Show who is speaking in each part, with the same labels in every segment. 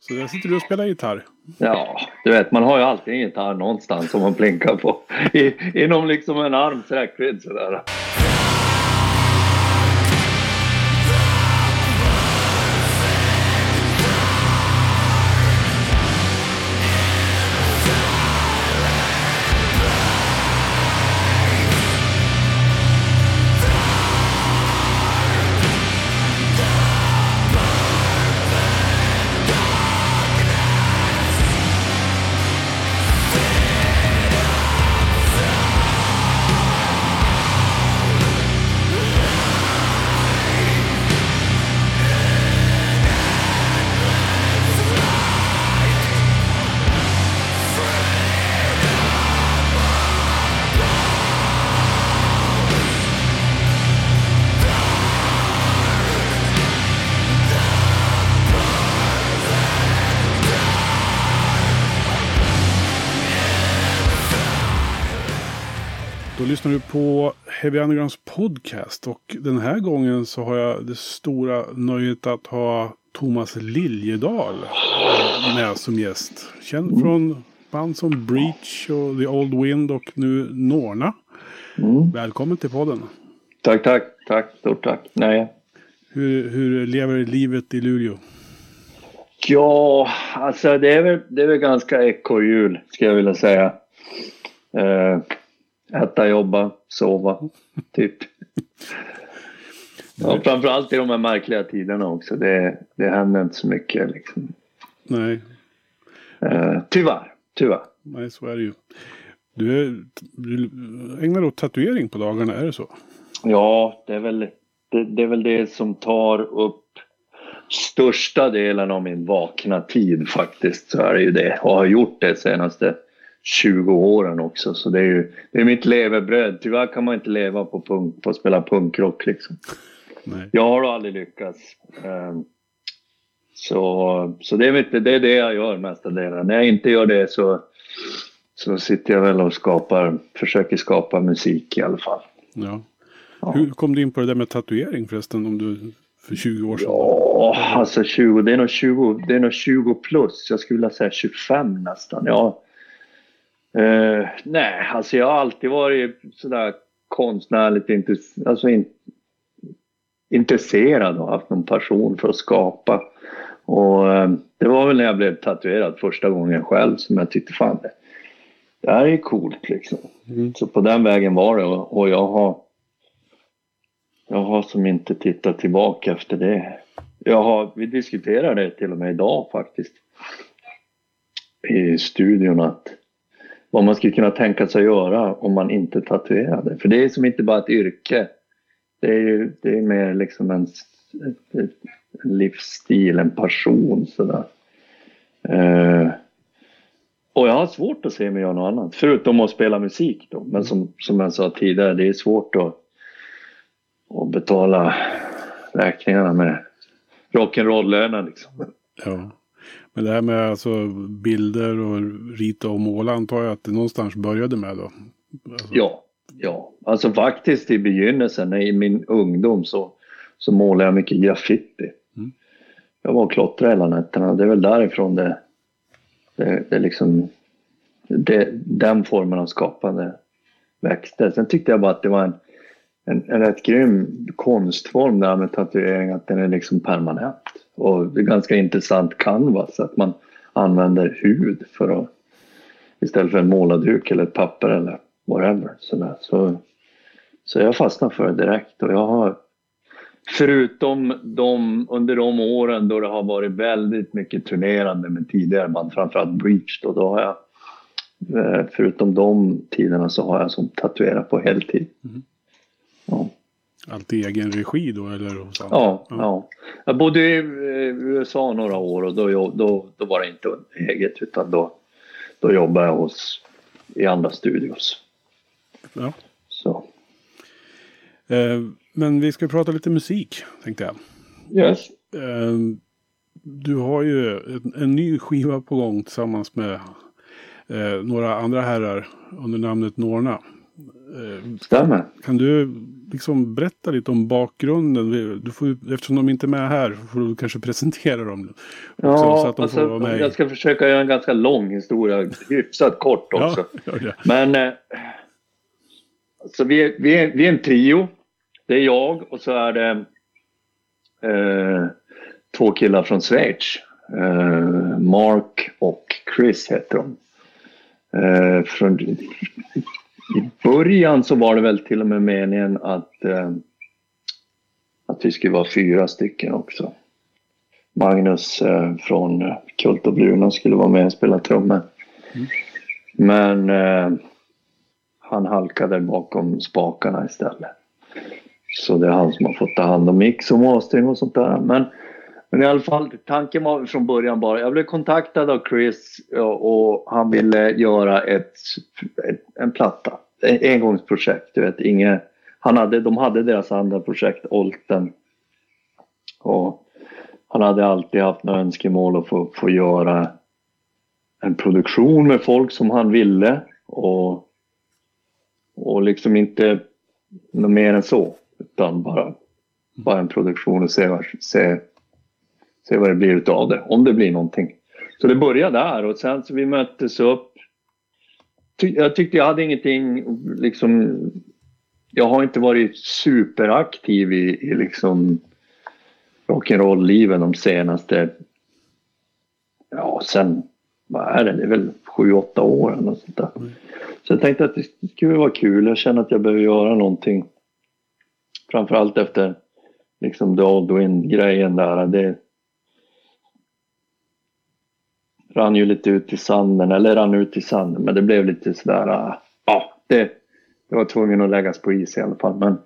Speaker 1: Så där sitter du och spelar gitarr.
Speaker 2: Ja, du vet man har ju alltid en gitarr någonstans som man plinkar på. I, inom liksom en arms räckvidd sådär.
Speaker 1: Lyssnar du på Heavy Undergrounds podcast. Och den här gången så har jag det stora nöjet att ha Thomas Liljedahl med som gäst. Känd från band som Breach och The Old Wind och nu Norna.
Speaker 2: Mm.
Speaker 1: Välkommen till podden.
Speaker 2: Tack, tack, tack, stort tack. Nej.
Speaker 1: Hur, hur lever livet i Luleå?
Speaker 2: Ja, alltså det är väl, det är väl ganska ekorrhjul skulle jag vilja säga. Eh, äta, jobba, sova, typ. Ja, framförallt i de här märkliga tiderna också. Det, det händer inte så mycket liksom.
Speaker 1: Nej,
Speaker 2: Eh, tyvärr, tyvärr.
Speaker 1: nej, så är det ju. Du, är, du ägnar åt tatuering på dagarna, är det så?
Speaker 2: Ja, det är väl det, det är väl det som tar upp största delen av min vakna tid faktiskt. Så är det ju det. Och har gjort det senaste 20 åren också. Så det är ju det är mitt levebröd. Tyvärr kan man inte leva på, punk, på att spela punkrock liksom.
Speaker 1: Nej.
Speaker 2: Jag har aldrig lyckats. Ehm, Så, så det, är inte, det är det jag gör mesta delen. När jag inte gör det så, så sitter jag väl och skapar, försöker skapa musik i alla fall.
Speaker 1: Ja.
Speaker 2: Ja.
Speaker 1: Hur kom du in på det där med tatuering förresten? Om du för 20 år sedan?
Speaker 2: Ja, alltså 20, det är nog 20, det är nog 20 plus. Jag skulle vilja säga 25 nästan. Ja. Eh, nej, alltså jag har alltid varit sådär konstnärligt intress alltså in, intresserad och haft någon passion för att skapa. Och eh, det var väl när jag blev tatuerad första gången själv som jag tyckte fan det, det här är coolt liksom.
Speaker 1: Mm.
Speaker 2: Så på den vägen var det och, och jag har jag har som inte tittat tillbaka efter det. Jag har, vi diskuterade det till och med idag faktiskt. I studion att vad man skulle kunna tänka sig göra om man inte tatuerade. För det är som inte bara ett yrke. Det är ju det är mer liksom en, ett, ett, en livsstil, en passion sådär. Eh, och jag har svårt att se mig göra något annat. Förutom att spela musik då. Men som, som jag sa tidigare, det är svårt att att betala räkningarna med rock'n'roll-lönen liksom.
Speaker 1: Ja. Men det här med alltså bilder och rita och måla antar jag att det någonstans började med då? Alltså,
Speaker 2: Ja, ja. Alltså faktiskt i begynnelsen, i min ungdom så, så målade jag mycket graffiti.
Speaker 1: Mm.
Speaker 2: Jag var och klottrade hela nätterna. Det är väl därifrån det, det, det liksom, det, den formen av skapande växte. Sen tyckte jag bara att det var en, en, en rätt grym konstform där med tatuering, att den är liksom permanent. Och det är ganska intressant canvas, att man använder hud för att istället för en målarduk eller ett papper eller whatever. Sådär. Så, så jag fastnade för det direkt och jag har förutom de, under de åren då det har varit väldigt mycket turnerande med tidigare band, framförallt Breach då, då har jag eh, förutom de tiderna så har jag som tatuerat på heltid.
Speaker 1: Mhm.
Speaker 2: Ja.
Speaker 1: Allt i egen regi då eller hos andra?
Speaker 2: Ja, ja. Jag bodde i eh, USA några år och då, då, då var det inte eget utan då, då jobbade jag hos, i andra studios.
Speaker 1: Ja.
Speaker 2: Så.
Speaker 1: Eh, men vi ska prata lite musik tänkte jag.
Speaker 2: Yes.
Speaker 1: Eh, du har ju en, en ny skiva på gång tillsammans med eh, några andra herrar under namnet Norna. Eh,
Speaker 2: Stämmer.
Speaker 1: Kan du liksom berätta lite om bakgrunden? Du får, eftersom de inte är med här får du kanske presentera dem.
Speaker 2: Ja,
Speaker 1: så att de får vara
Speaker 2: alltså,
Speaker 1: med.
Speaker 2: jag ska försöka göra en ganska lång historia, hyfsat kort också.
Speaker 1: Ja, gör det.
Speaker 2: Men eh, så vi, är, vi, är, vi är en trio. Det är jag och så är det eh, två killar från Schweiz. Eh, Mark och Chris heter de. Eh, från, i början så var det väl till och med meningen att, eh, att vi skulle vara fyra stycken också. Magnus eh, från Kult och Bruna skulle vara med och spela trummor. Men eh, han halkade bakom spakarna istället. Så det är han som har fått ta hand om mix och mastering och sånt där. Men, men i alla fall, tanken var från början bara, jag blev kontaktad av Chris och, han ville göra ett, ett, en platta. Ett engångsprojekt, du vet. Inge, han hade, de hade deras andra projekt, Olten. Och han hade alltid haft några önskemål att få, få göra en produktion med folk som han ville. Och, och liksom inte något mer än så. Utan bara, bara en produktion och se, se, se vad det blir utav det. Om det blir någonting. Så det började där och sen så vi möttes upp. Ty, jag tyckte jag hade ingenting liksom. Jag har inte varit superaktiv i, i liksom rock'n'roll-livet de senaste, ja sen, vad är det, det är väl sju, åtta år eller något sånt där. Så jag tänkte att det skulle vara kul, jag känner att jag behöver göra någonting. Framförallt efter liksom The Aldwin-grejen där. Det rann ju lite ut i sanden, eller rann ut i sanden, men det blev lite sådär, äh, ja, det, det var tvungen att läggas på is i alla fall. Men,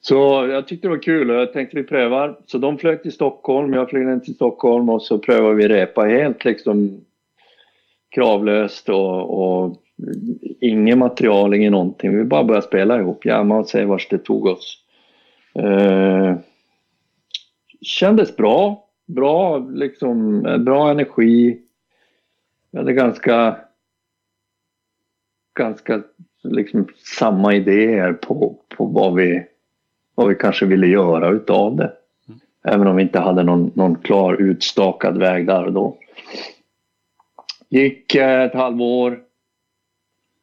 Speaker 2: så jag tyckte det var kul och jag tänkte vi prövar. Så de flög till Stockholm, jag flög ner till Stockholm och så prövade vi repa helt liksom kravlöst och, och inget material, inget någonting. Vi bara började spela ihop, jamma och se vart det tog oss. Eh, kändes bra, bra liksom, bra energi. Vi hade ganska ganska liksom samma idéer på, på vad, vi, vad vi kanske ville göra utav det. Även om vi inte hade någon, någon klar utstakad väg där och då. Gick eh, ett halvår,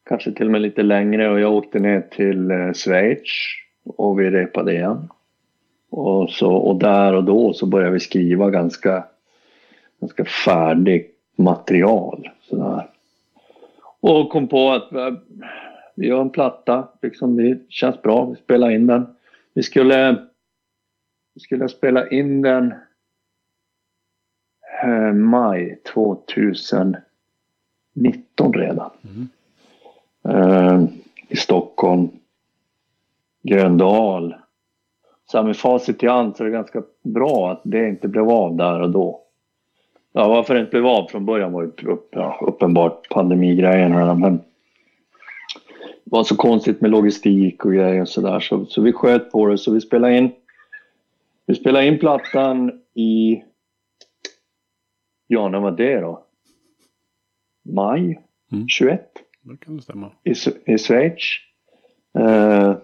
Speaker 2: kanske till och med lite längre och jag åkte ner till eh, Schweiz och vi repade igen. Och, så, och där och då så började vi skriva ganska, ganska färdigt material. Sådär. Och kom på att eh, vi gör en platta, liksom, det känns bra, vi spelar in den. Vi skulle, vi skulle spela in den eh, maj 2019 redan. Eh, I Stockholm. Gröndal. Så här med facit i hand så är det ganska bra att det inte blev av där och då. Ja, varför det inte blev av från början var ju upp, ja, uppenbart pandemigrejerna. Men det var så konstigt med logistik och grejer och sådär. Så, så vi sköt på det. Så vi spelade in, vi spelade in plattan i... Ja, när var det då? Maj
Speaker 1: Mm.
Speaker 2: 21
Speaker 1: Det kan det stämma.
Speaker 2: i, i Schweiz. Eh,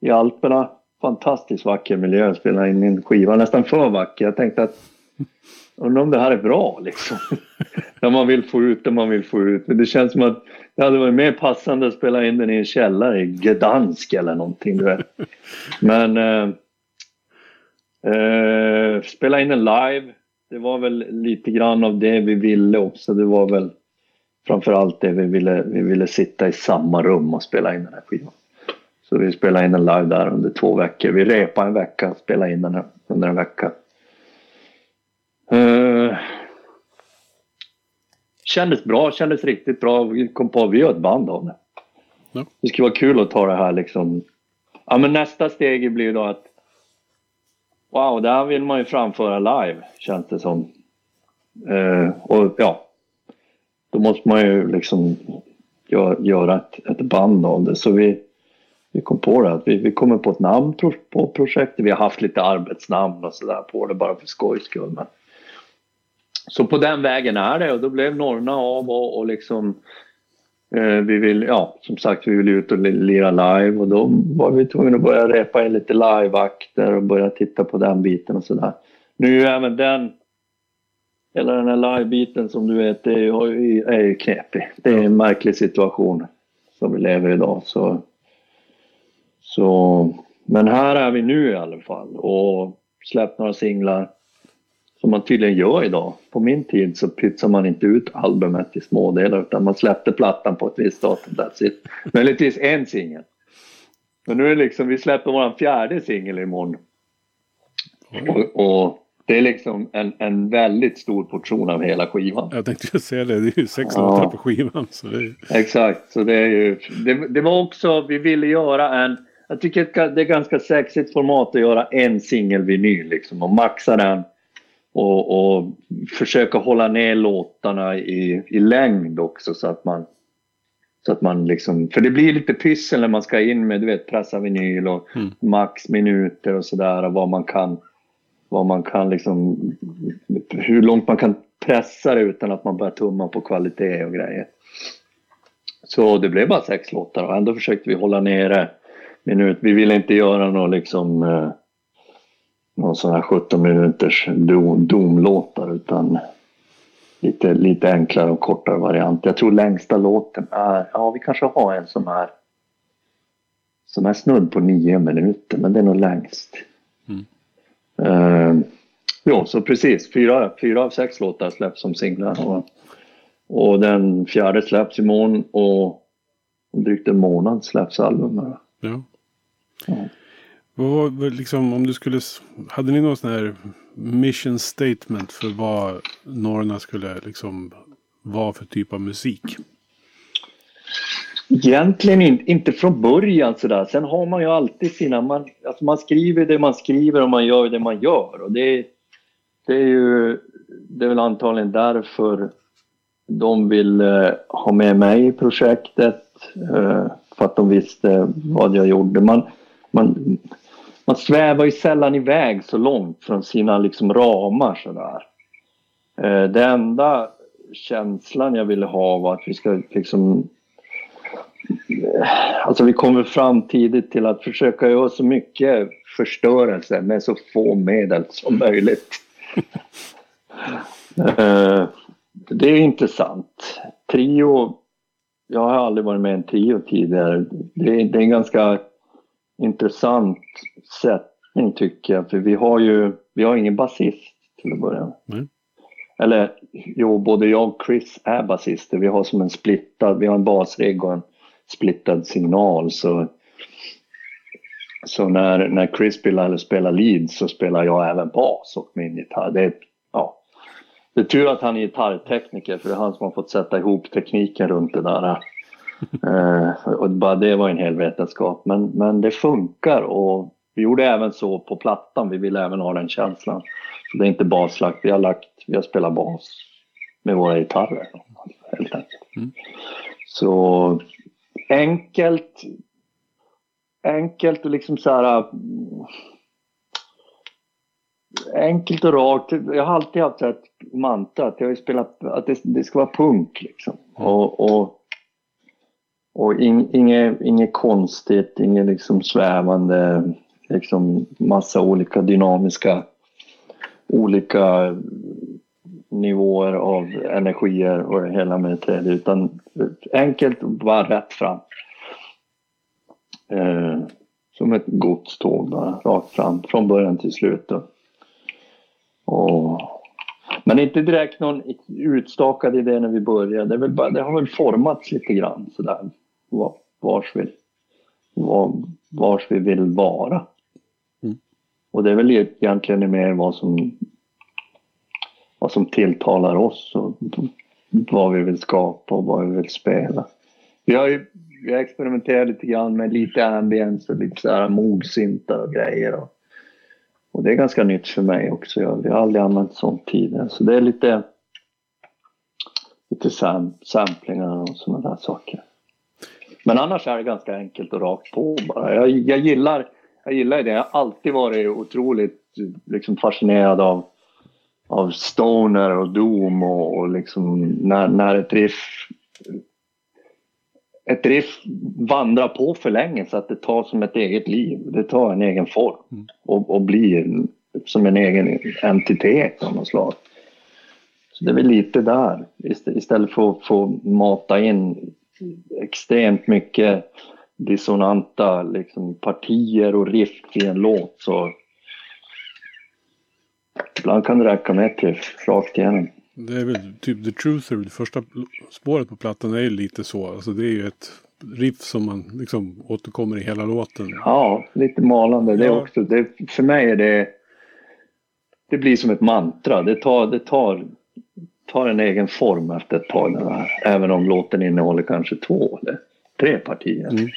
Speaker 2: I Alperna. Fantastiskt vacker miljö att spela in min skiva. Nästan för vacker. Jag tänkte att undrar om det här är bra liksom. När man vill få ut det man vill få ut. Men det känns som att det hade varit mer passande att spela in den i en källare i Gdansk eller någonting. Du vet. Men eh, eh, spela in den live. Det var väl lite grann av det vi ville också. Det var väl framförallt det vi ville, vi ville sitta i samma rum och spela in den här skivan. Så vi spelade in den live där under två veckor. Vi repade en vecka, spelade in den här under en vecka. Uh, kändes bra, kändes riktigt bra. Vi kom på vi gör ett band av det.
Speaker 1: Ja.
Speaker 2: Det skulle vara kul att ta det här liksom. Ja men nästa steg blir då att Wow, det här vill man ju framföra live känns det som. Eh, och ja, då måste man ju liksom gör, göra ett, ett band av det. Så vi, vi kom på det att vi, vi kommer på ett namn på projektet. Vi har haft lite arbetsnamn och sådär på det bara för skojs skull. Men... Så på den vägen är det och då blev Norrna av och, och liksom Eh, vi vill, ja, som sagt, vi vill ut och lira live och då var vi tvungna att börja repa in lite liveakter och börja titta på den biten och sådär. Nu är ju även den, hela den här live-biten som du vet, det är ju, är ju knepig. Det är en märklig situation som vi lever i idag. Så, så, men här är vi nu i alla fall och släppt några singlar som man tydligen gör idag. På min tid så pytsar man inte ut albumet i smådelar utan man släppte plattan på ett visst datum. That's it. Möjligtvis en singel. Men nu är det liksom, vi släpper vår fjärde singel imorgon. Och, och det är liksom en, en väldigt stor portion av hela skivan.
Speaker 1: Jag tänkte ju säga det, det är ju sex ja. låtar på skivan. Så det är...
Speaker 2: Exakt, så det är ju, det, det, var också, vi ville göra en, jag tycker det är ganska sexigt format att göra en singel vinyl liksom och maxa den och, och försöka hålla ner låtarna i, i längd också så att man så att man liksom, för det blir lite pyssel när man ska in med du vet pressa vinyl och mm. max minuter och sådär och vad man kan vad man kan liksom hur långt man kan pressa det utan att man börjar tumma på kvalitet och grejer. Så det blev bara sex låtar och ändå försökte vi hålla nere minut. Vi ville inte göra något liksom eh, någon sån här 17 minuters domlåtar utan lite, lite enklare och kortare variant. Jag tror längsta låten är, ja vi kanske har en som är som är snudd på nio minuter men det är nog längst. Mm. Uh, ja, så precis. Fyra, fyra av sex låtar släpps som singlar. Och, och den fjärde släpps imorgon och om drygt en månad släpps albumet.
Speaker 1: Ja. ja. Vad, liksom, om du skulle, hade ni någon sån här mission statement för vad Norrna skulle liksom vara för typ av musik?
Speaker 2: Egentligen in, inte från början sådär. Sen har man ju alltid sina... Man, alltså man skriver det man skriver och man gör det man gör. Och det, det är ju... Det är väl antagligen därför de vill eh, ha med mig i projektet. Eh, för att de visste vad jag gjorde. Man, man, man svävar ju sällan iväg så långt från sina liksom ramar sådär. Eh, det enda känslan jag ville ha var att vi ska liksom eh, Alltså vi kommer fram tidigt till att försöka göra så mycket förstörelse med så få medel som möjligt. Eh, det är intressant. Trio, jag har aldrig varit med i en trio tidigare. Det är, det är en ganska intressant sättning tycker jag. För vi har ju vi har ingen basist till att börja. Mm. Eller jo, både jag och Chris är basister. Vi har som en splittad, vi har en basrigg och en splittad signal. Så, så när, när Chris spelar, eller spelar lead så spelar jag även bas och min gitarr. Det är, ja, det är tur att han är gitarrtekniker för det är han som har fått sätta ihop tekniken runt det där och bara det var en hel vetenskap. Men, men det funkar och vi gjorde även så på plattan. Vi ville även ha den känslan. Så det är inte baslagt. Vi har, lagt, vi har spelat bas med våra gitarrer. Helt enkelt. Mm. Så enkelt. Enkelt och liksom så här. Enkelt och rakt. Jag har alltid haft ett mantra att jag vill spela, att det, det ska vara punk liksom. Mm. Och, och och inget, inget konstigt, inget liksom svävande, liksom massa olika dynamiska, olika nivåer av energier och hela med utan enkelt bara rätt fram. Eh, som ett godståg bara, rakt fram från början till slut. Då. Och, men inte direkt någon utstakad idé när vi började. Det, bara, det har väl formats lite grann sådär vars vi, var, vars vi vill vara. Mm. Och det är väl egentligen mer vad som, vad som tilltalar oss och vad vi vill skapa och vad vi vill spela. Vi har ju vi har experimenterat lite grann med lite ambience och lite så här mogsyntar och grejer. Och, och, det är ganska nytt för mig också. Jag, jag har aldrig använt sånt tidigare. Så det är lite, lite sam, samplingar och sådana där saker. Men annars är det ganska enkelt och rakt på bara. Jag, jag gillar, jag gillar det. Jag har alltid varit otroligt liksom, fascinerad av, av stoner och doom och, och liksom när, när ett riff ett riff vandrar på för länge så att det tar som ett eget liv. Det tar en egen form
Speaker 1: Mm.
Speaker 2: och, och blir som en egen entitet av något slag. Så det är väl lite där. Ist- Istället för att få mata in extremt mycket dissonanta liksom, partier och riff i en låt så ibland kan det räcka med ett riff rakt igenom.
Speaker 1: Det är väl typ The Truther, det första spåret på plattan är ju lite så. Alltså det är ju ett riff som man liksom återkommer i hela låten.
Speaker 2: Ja, lite malande. Det är
Speaker 1: Ja.
Speaker 2: också, det, för mig är det... Det blir som ett mantra. Det tar, det tar, tar en egen form efter ett tag. Den här. Även om låten innehåller kanske två eller tre partier.
Speaker 1: Mm.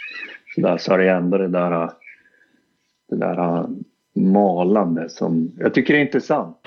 Speaker 2: Så, där, så är det ändå det där, det där malande som jag tycker är intressant.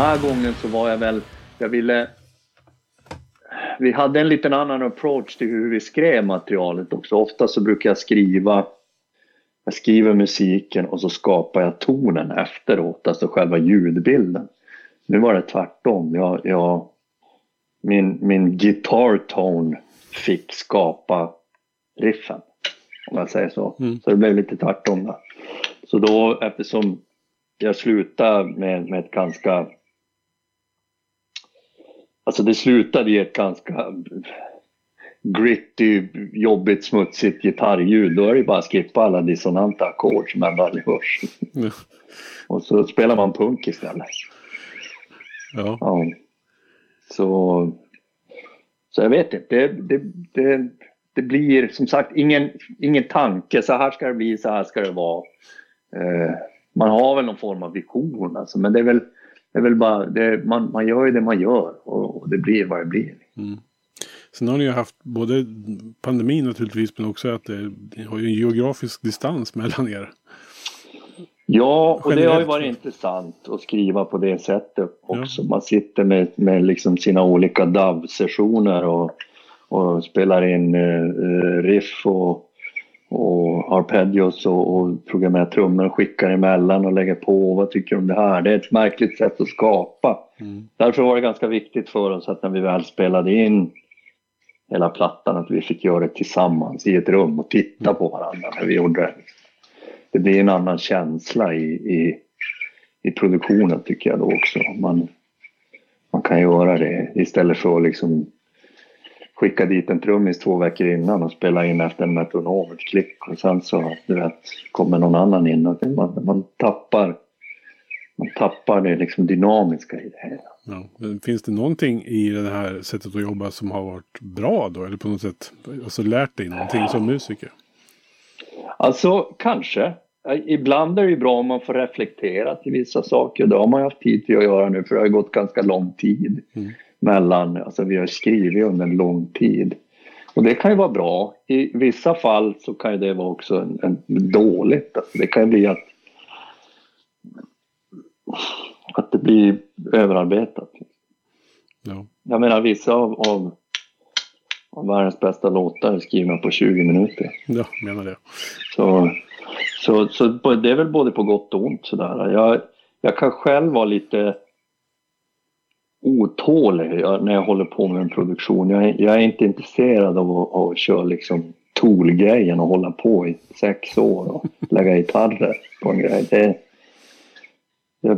Speaker 2: Här gången så var jag väl, jag ville... Vi hade en liten annan approach till hur vi skrev materialet också. Ofta så brukar jag skriva, jag skriver musiken och så skapar jag tonen efteråt, alltså själva ljudbilden. Nu var det tvärtom. Jag, jag, min, min guitar tone fick skapa riffen, om jag säger så.
Speaker 1: Mm.
Speaker 2: Så det blev lite tvärtom där. Så då eftersom jag slutade med, med ett ganska... Alltså det slutade i ett ganska gritty, jobbigt, smutsigt gitarrljud. Då är det bara att skippa alla dissonanta ackord som ändå aldrig hörs.
Speaker 1: Ja.
Speaker 2: Och så spelar man punk istället.
Speaker 1: Ja.
Speaker 2: Ja. Så, så jag vet inte. Det, det, det, det blir som sagt ingen, ingen tanke. Så här ska det bli, så här ska det vara. Eh, man har väl någon form av vision alltså, men det är väl, det är väl bara, det, man, man gör ju det man gör och, och det blir vad det blir.
Speaker 1: Sen har ni ju haft både pandemin naturligtvis men också att det, det har ju en geografisk distans mellan er.
Speaker 2: Ja, och det har ju
Speaker 1: Generellt.
Speaker 2: varit intressant att skriva på det sättet också. Man sitter med, med liksom sina olika DAV-sessioner och, och spelar in eh, eh, riff och, och arpeggios och, och programmerar trummor och skickar emellan och lägger på. Vad tycker du om det här? Det är ett märkligt sätt att skapa.
Speaker 1: Mm.
Speaker 2: Därför var det ganska viktigt för oss att när vi väl spelade in hela plattan att vi fick göra det tillsammans i ett rum och titta på varandra när vi gjorde det. Det blir en annan känsla i, i, i produktionen tycker jag då också. Man, man kan göra det istället för att liksom skicka dit en trummis två veckor innan och spela in efter en metronom, ett klick och sen så du vet, kommer någon annan in. Och man, man tappar man tappar det liksom dynamiska i det hela.
Speaker 1: Ja. Men Finns det någonting i det här sättet att jobba som har varit bra då? Eller på något sätt alltså lärt dig någonting som musiker?
Speaker 2: Alltså, kanske. Ibland är det ju bra om man får reflektera till vissa saker. Det har man ju haft tid till att göra nu för det har ju gått ganska lång tid
Speaker 1: Mm.
Speaker 2: Mellan, alltså vi har skrivit under en lång tid. Och det kan ju vara bra. I vissa fall så kan det vara också en, en dåligt. Alltså det kan ju bli att, att det blir överarbetat.
Speaker 1: Ja.
Speaker 2: Jag menar vissa av, av, av världens bästa låtar är skrivna på 20 minuter.
Speaker 1: ja, menar det.
Speaker 2: Så, så, så det är väl både på gott och ont sådär. Jag, jag kan själv vara lite otålig när jag håller på med en produktion. Jag, är- jag är inte intresserad av att, att köra liksom tool-grejen och hålla på i sex år och lägga gitarrer på en grej. Det,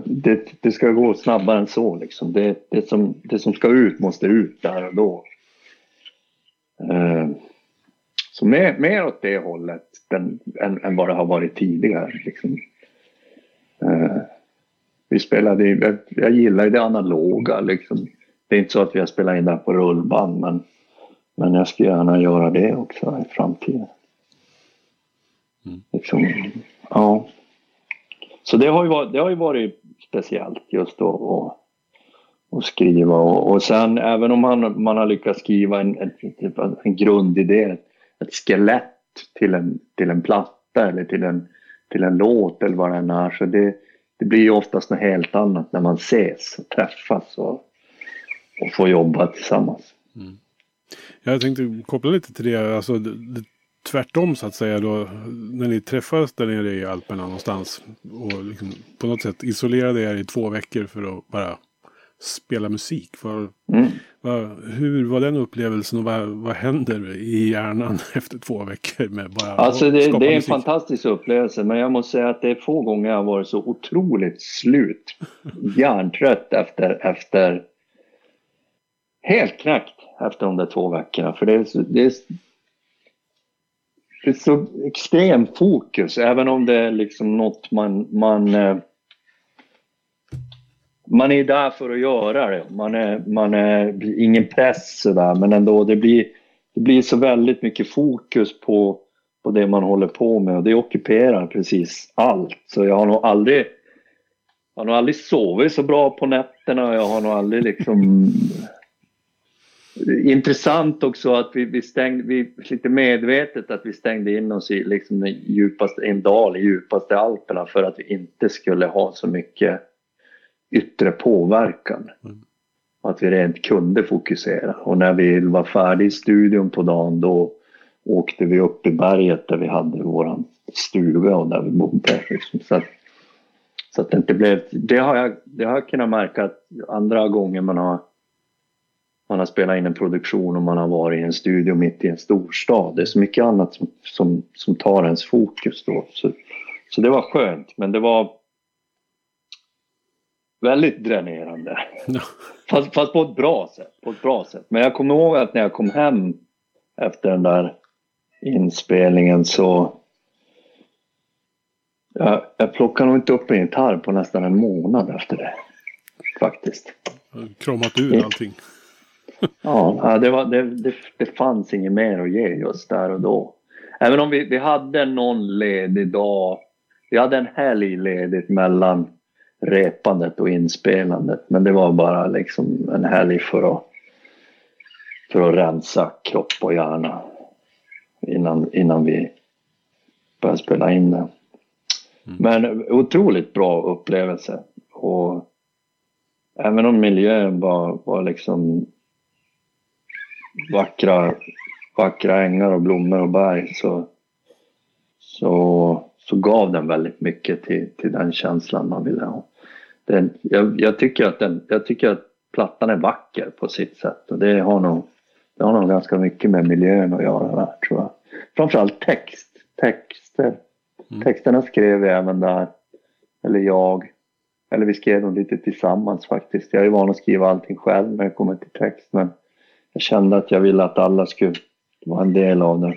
Speaker 2: det, det, ska gå snabbare än så liksom. Det, det, som, det som ska ut måste ut där och då. Eh, så mer, mer åt det hållet än, än, än vad det har varit tidigare. Liksom. Vi spelade, jag, jag gillar det analoga liksom. Det är inte så att vi har spelat in det på rullband men, men jag skulle gärna göra det också i framtiden. Mm. Liksom, ja. Så det har ju varit, det har ju varit speciellt just att och skriva och, och sen även om man, man har lyckats skriva en, en, en grundidé, ett skelett till en, till en platta eller till en, till en låt eller vad det än är så det, det blir ju oftast något helt annat när man ses och träffas och, och får jobba tillsammans. Mm.
Speaker 1: Jag tänkte koppla lite till det, alltså det, tvärtom så att säga då. När ni träffades där nere i Alperna någonstans. Och liksom på något sätt isolerade er i två veckor för att bara spela musik. För, mm. Vad, hur var den upplevelsen och vad, vad händer i hjärnan efter två veckor med bara
Speaker 2: Alltså det, det är en fantastisk upplevelse men jag måste säga att det är få gånger jag har varit så otroligt slut. Hjärntrött efter, efter helt knäckt efter de där två veckorna. För det är, det är, det är så extrem fokus även om det är liksom något man, man eh, man är där för att göra det. Man är, man är ingen press sådär men ändå det blir, det blir så väldigt mycket fokus på, på det man håller på med och det ockuperar precis allt. Så jag har nog aldrig, jag har nog aldrig sovit så bra på nätterna. Jag har nog aldrig liksom Intressant också att vi, vi stängde, vi, lite medvetet att vi stängde in oss i liksom den djupaste, en dal i djupaste Alperna för att vi inte skulle ha så mycket yttre påverkan. Mm. Att vi rent kunde fokusera. Och när vi var färdiga i studion på dagen då åkte vi upp i berget där vi hade våran stuga och där vi bodde. Liksom. Så, att, så att det inte blev... Det har, jag, det har jag kunnat märka att andra gånger man har man har spelat in en produktion och man har varit i en studio mitt i en storstad. Det är så mycket annat som, som, som tar ens fokus då. Så, så det var skönt men det var väldigt dränerande. Ja. Fast, fast, på ett bra sätt. På ett bra sätt. Men jag kommer ihåg att när jag kom hem efter den där inspelningen så jag, jag plockade nog inte upp en gitarr på nästan en månad efter det. Faktiskt.
Speaker 1: Kramat ur allting.
Speaker 2: ja, det, var, det, det, det fanns inget mer att ge just där och då. Även om vi, vi hade någon ledig dag. Vi hade en helg ledigt mellan repandet och inspelandet. Men det var bara liksom en helg för att, för att rensa kropp och hjärna innan, innan vi började spela in det. Mm. Men otroligt bra upplevelse. Och även om miljön var, var liksom vackra, vackra ängar och blommor och berg så, så, så gav den väldigt mycket till, till den känslan man ville ha den, jag, jag, tycker att den, jag tycker att plattan är vacker på sitt sätt och det har nog, det har nog ganska mycket med miljön att göra där tror jag. Framförallt text, texter. Mm. Texterna skrev vi även där, eller jag. Eller vi skrev dem lite tillsammans faktiskt. Jag är van att skriva allting själv när det kommer till text men jag kände att jag ville att alla skulle vara en del av det.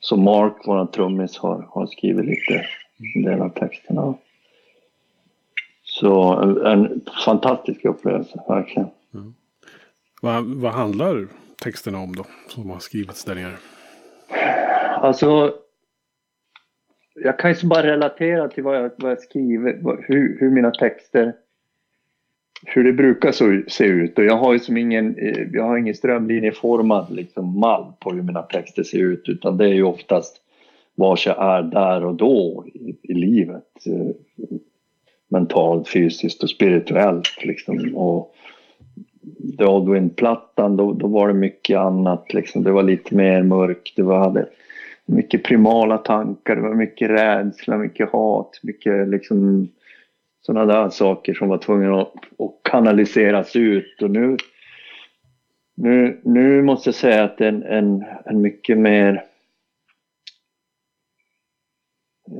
Speaker 2: Så Mark, vår trummis, har, har skrivit lite en del av texterna. Så en, en fantastisk upplevelse, verkligen. Mm.
Speaker 1: Vad, vad handlar texterna om då, som har skrivits där nere?
Speaker 2: Alltså, jag kan ju bara relatera till vad jag, vad jag skriver, hur, hur mina texter hur det brukar så, se ut. Och jag har ju som ingen, jag har ingen strömlinjeformad liksom mall på hur mina texter ser ut utan det är ju oftast var jag är där och då i, i livet mentalt, fysiskt och spirituellt. Liksom. Och The då, då var det mycket annat. Liksom. Det var lite mer mörkt. Det var, hade mycket primala tankar, det var mycket rädsla, mycket hat, mycket liksom sådana där saker som var tvungna att, att kanaliseras ut. Och nu, nu, nu måste jag säga att en, en, en mycket mer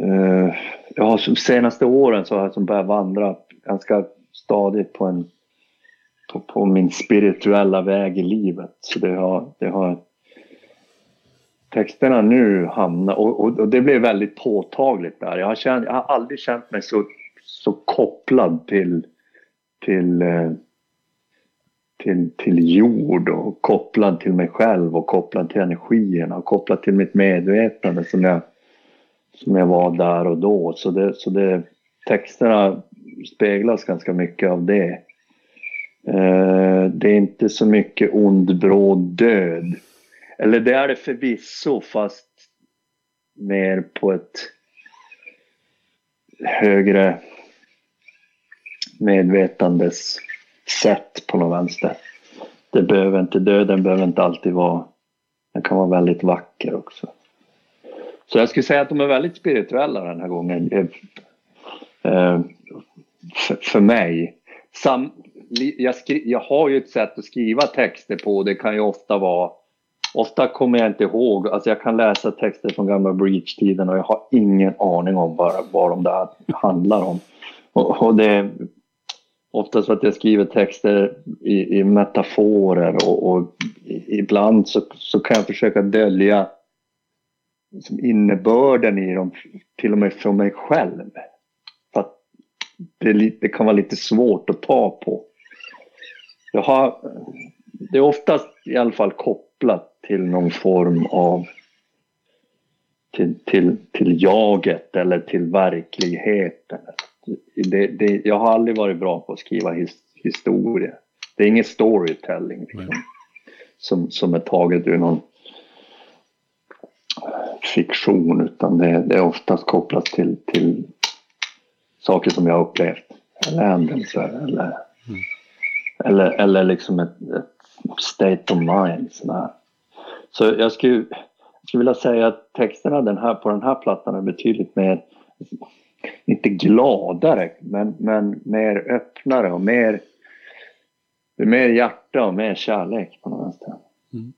Speaker 2: eh, jag har de senaste åren så har jag som börjat vandra ganska stadigt på, en, på, på, min spirituella väg i livet. Så det har, det har texterna nu hamnar, och, och, och, det blev väldigt påtagligt där. Jag har, känt, jag har aldrig känt mig så, så kopplad till, till, eh, till, till jord och kopplad till mig själv och kopplad till energierna och kopplad till mitt medvetande som jag, som jag var där och då. Så, det, så det, texterna speglas ganska mycket av det. Eh, det är inte så mycket ond, bråd död eller det är det förvisso fast mer på ett högre medvetandes sätt på något vänster. Det behöver inte, döden behöver inte alltid vara, den kan vara väldigt vacker också. Så jag skulle säga att de är väldigt spirituella den här gången. Eh, eh för, mig. Sam, jag, skri, jag har ju ett sätt att skriva texter på. Det kan ju ofta vara Ofta kommer jag inte ihåg, alltså jag kan läsa texter från gamla Breach-tiden och jag har ingen aning om vad, vad de där handlar om. Och, och det är oftast för att jag skriver texter i, i metaforer och, och ibland så, så kan jag försöka dölja liksom innebörden i dem, till och med för mig själv. För att det, det kan vara lite svårt att ta på. Jag har, det är oftast i alla fall kopplat till någon form av till, till, till jaget eller till verkligheten. Det, det, jag har aldrig varit bra på att skriva his, historia. Det är ingen storytelling liksom, som, som är taget ur någon fiktion utan det, det är oftast kopplat till, till saker som jag har upplevt. Eller händelser eller, mm. eller, eller liksom ett, ett state of mind. Sådär. Så jag skulle, jag skulle vilja säga att texterna den här, på den här plattan är betydligt mer, inte gladare, men, men mer öppnare och mer, mer hjärta och mer kärlek på något sätt. Mm.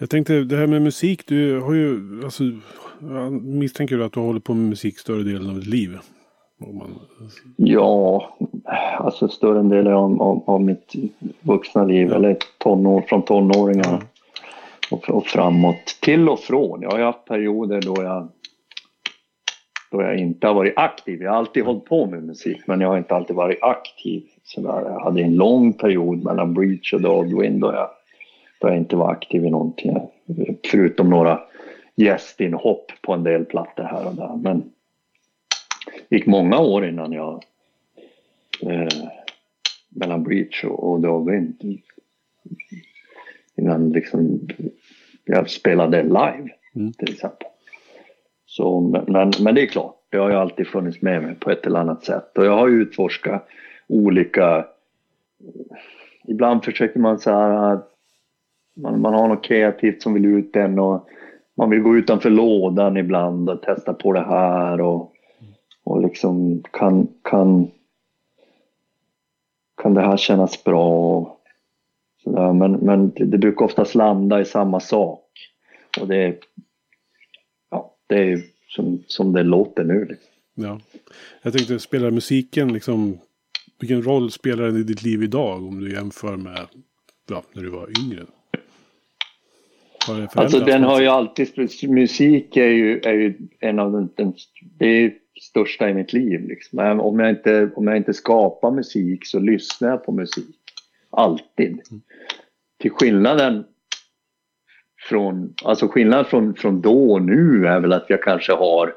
Speaker 1: Jag tänkte det här med musik, du har ju, alltså, jag misstänker du att du har hållit på med musik större delen av ditt liv? Man...
Speaker 2: Ja, alltså större delen av, av, av mitt vuxna liv, ja. eller tonår, från tonåringar ja. och, och, framåt. Till och från. Jag har haft perioder då jag, då jag inte har varit aktiv. Jag har alltid hållit på med musik, men jag har inte alltid varit aktiv. Så där. Jag hade en lång period mellan Breach och Dogwind då jag, då jag inte var aktiv i någonting. Förutom några gästinhopp på en del plattor här och där. Men det gick många år innan jag eh, mellan Breach och, och Dogwind innan liksom jag spelade live mm. till exempel. Så, men, men det är klart, det har ju alltid funnits med mig på ett eller annat sätt och jag har ju utforskat olika Ibland försöker man så här man, man har något kreativt som vill ut en och man vill gå utanför lådan ibland och testa på det här och och liksom kan, kan, kan det här kännas bra? Sådär. Men, men det, det brukar oftast landa i samma sak. Och det, ja, det är som, som det låter nu. Liksom.
Speaker 1: Ja. Jag tänkte, spelar musiken liksom, vilken roll spelar den i ditt liv idag om du jämför med ja, när du var yngre?
Speaker 2: Alltså den har ju alltid, musik är ju, är ju en av den, den det är största i mitt liv. Liksom. Om, jag inte, om jag inte skapar musik så lyssnar jag på musik. Alltid. Mm. Till skillnaden från, alltså skillnaden från, från då och nu är väl att jag kanske har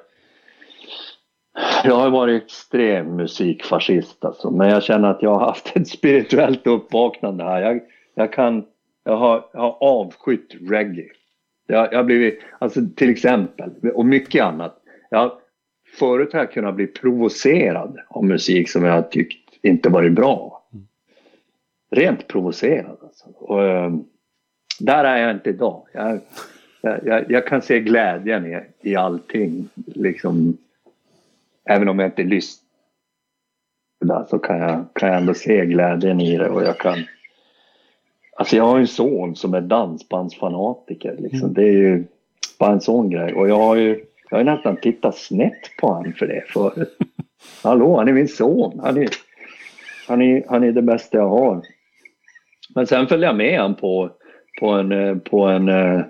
Speaker 2: jag har varit extrem musikfascist alltså, men jag känner att jag har haft ett spirituellt uppvaknande här. Jag, jag kan, jag har, jag har avskytt reggae. Jag, jag har blivit, alltså till exempel, och mycket annat. Jag, förut har jag kunnat bli provocerad av musik som jag tyckt inte varit bra. Rent provocerad alltså. Och, ehm, där är jag inte idag. Jag, jag, jag kan se glädjen i, i allting. Liksom, även om jag inte lyssnar så kan jag, kan jag ändå se glädjen i det och jag kan Alltså jag har en son som är dansbandsfanatiker liksom. Mm. Det är ju bara en sån grej och jag har ju jag har nästan tittat snett på honom för det förut. Hallå, han är min son. Han är, han är, han är det bästa jag har. Men sen följde jag med honom på, på en, på en, eh,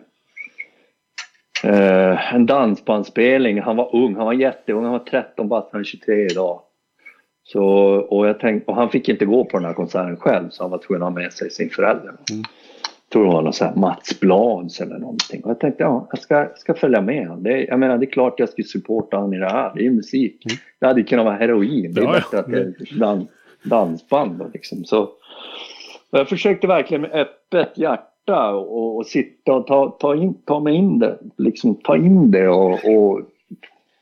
Speaker 2: en dansbandspelning. Han var ung, han var jätteung, han var 13 bast, han är 23 idag. Så, och, jag tänkte, och han fick inte gå på den här konserten själv så han var tvungen att ha med sig sin förälder. Mm. Jag tror det var någon sån här Mats Blads eller någonting. Och jag tänkte ja, jag ska, ska följa med honom. Det, jag menar det är klart jag ska supporta honom i det här. Det är ju musik. Mm. Det hade kunnat vara heroin. Det är ja, bättre att det är dans, dansband. Liksom. Så, jag försökte verkligen med öppet hjärta och, och sitta och ta, ta, in, ta mig in det. Liksom ta in det och, och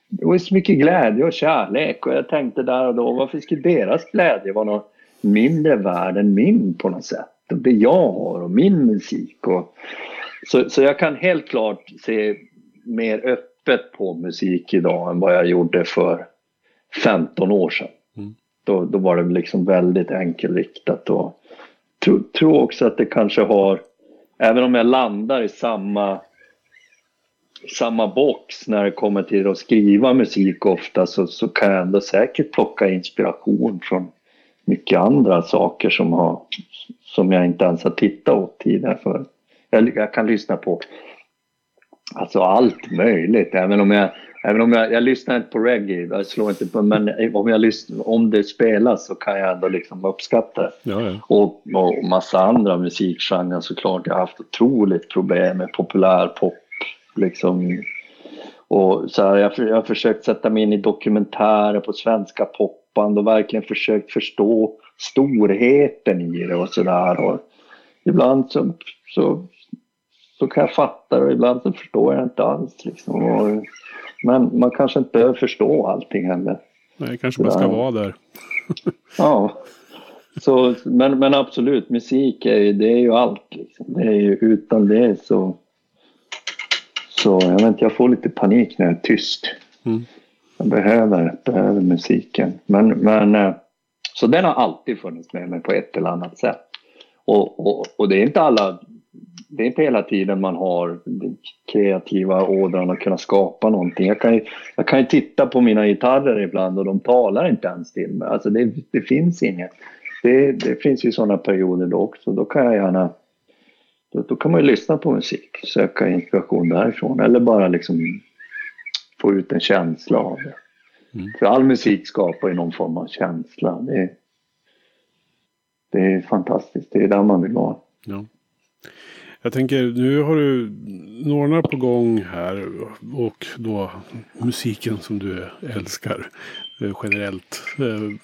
Speaker 2: det var så mycket glädje och kärlek och jag tänkte där och då varför skulle deras glädje vara något mindre värd än min på något sätt? Och det jag har och min musik. Och, så, så jag kan helt klart se mer öppet på musik idag än vad jag gjorde för 15 år sedan. Mm. Då, då var det liksom väldigt enkelriktat och tror tro också att det kanske har, även om jag landar i samma samma box när det kommer till att skriva musik ofta så, så kan jag ändå säkert plocka inspiration från mycket andra saker som, har, som jag inte ens har tittat åt tidigare. För. Jag, jag kan lyssna på alltså allt möjligt, även om jag Även om jag, jag lyssnar inte på reggae, jag slår inte på, men om, jag lyssnar, om det spelas så kan jag ändå liksom uppskatta det.
Speaker 1: Ja, ja.
Speaker 2: Och, och massa andra musikgenrer såklart. Jag har haft otroligt problem med populärpop liksom. Och så här, jag, jag har försökt sätta mig in i dokumentärer på svenska popband och verkligen försökt förstå storheten i det och sådär. Ibland så, så, så kan jag fatta det och ibland så förstår jag inte alls. Liksom. Och, men man kanske inte behöver förstå allting heller.
Speaker 1: Nej, kanske bara ska vara där.
Speaker 2: ja. Så, men, men absolut, musik är ju, det är ju allt. Liksom. Det är ju, utan det så så jag, vet inte, jag får lite panik när jag är tyst. Mm. Jag behöver, behöver musiken. Men, men, eh, så den har alltid funnits med mig på ett eller annat sätt. Och, och, och det är inte alla, det är inte hela tiden man har den kreativa ådran att kunna skapa någonting. Jag kan, ju, jag kan ju titta på mina gitarrer ibland och de talar inte ens till mig. Alltså det, det finns inget. Det, det finns ju sådana perioder då också. Då kan jag gärna då, då, kan man ju lyssna på musik, söka inspiration därifrån eller bara liksom få ut en känsla av det. Mm. För all musik skapar ju någon form av känsla. Det är, det är fantastiskt, det är där man vill vara.
Speaker 1: Ja. Jag tänker, nu har du några på gång här och då musiken som du älskar eh, generellt. Eh,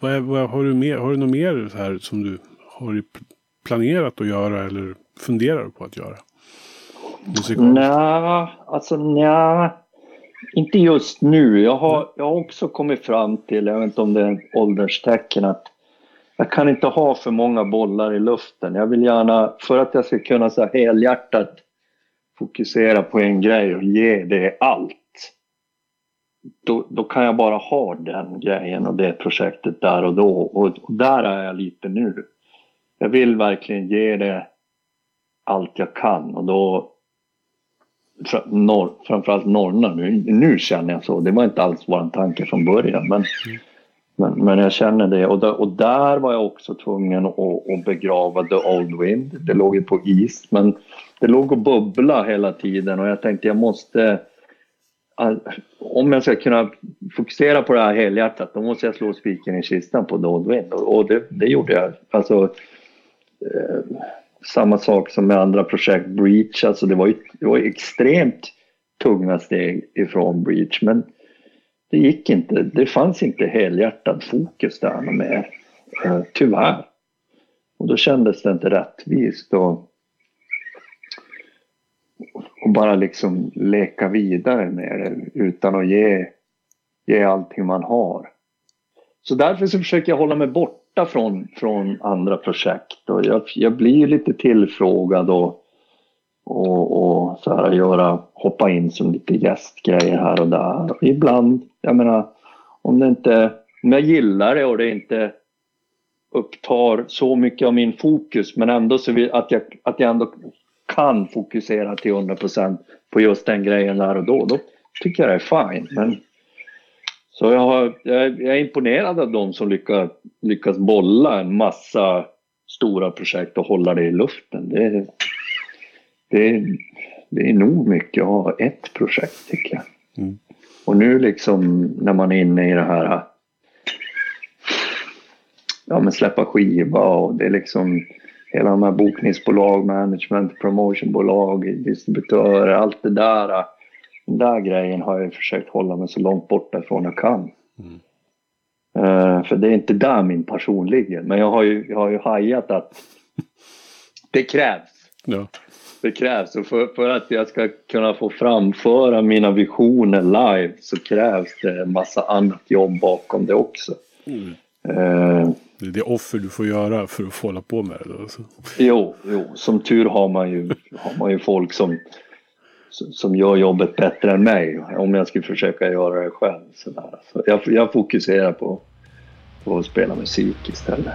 Speaker 1: vad, vad, har, du mer, har du något mer här som du har planerat att göra eller funderar du på att göra?
Speaker 2: Nej, alltså nej. Inte just nu. Jag har, jag har också kommit fram till, jag vet inte om det är ålderstecken, att jag kan inte ha för många bollar i luften. Jag vill gärna, för att jag ska kunna så här helhjärtat fokusera på en grej och ge det allt. Då, då kan jag bara ha den grejen och det projektet där och då. Och, och där är jag lite nu. Jag vill verkligen ge det allt jag kan och då norr, framförallt Norrna nu, nu känner jag så. Det var inte alls vår tanke från början men, mm. men, men jag känner det och, där, och där var jag också tvungen att, att begrava The Old Wind. Det låg ju på is men det låg och bubbla hela tiden och jag tänkte jag måste om jag ska kunna fokusera på det här helhjärtat då måste jag slå spiken i kistan på The Old Wind och det, det gjorde jag. Alltså, eh, samma sak som med andra projekt, Breach, alltså det var ju, det var extremt tunga steg ifrån Breach men det gick inte, det fanns inte helhjärtad fokus där mer, eh, tyvärr. Och då kändes det inte rättvist och, och bara liksom leka vidare med det utan att ge, ge allting man har. Så därför så försöker jag hålla mig borta från, från andra projekt och jag, jag blir lite tillfrågad och, och, och så här göra, hoppa in som lite gästgrejer här och där. Och ibland, jag menar, om det inte, om jag gillar det och det inte upptar så mycket av min fokus men ändå så vill, att, jag, att jag ändå kan fokusera till 100% på just den grejen där och då, då tycker jag det är fine. Men så jag, har, jag, är imponerad av de som lyckas, lyckas bolla en massa stora projekt och hålla det i luften. Det, det, det är nog mycket att ha ett projekt tycker jag.
Speaker 1: Mm.
Speaker 2: Och nu liksom när man är inne i det här ja men släppa skiva och det är liksom hela de här bokningsbolag, management, promotionbolag, distributörer, allt det där. Den där grejen har jag försökt hålla mig så långt borta ifrån jag kan. Mm. Uh, för det är inte där min passion ligger. Men jag har ju, jag har ju hajat att det krävs.
Speaker 1: Ja.
Speaker 2: Det krävs. Och för, för, att jag ska kunna få framföra mina visioner live så krävs det en massa annat jobb bakom det också. Mm.
Speaker 1: Uh, det är det offer du får göra för att få hålla på med det. Då, så.
Speaker 2: Jo, jo, som tur har man ju, har man ju folk som, som gör jobbet bättre än mig. Om jag skulle försöka göra det själv. Så, så jag, jag fokuserar på, på att spela musik istället.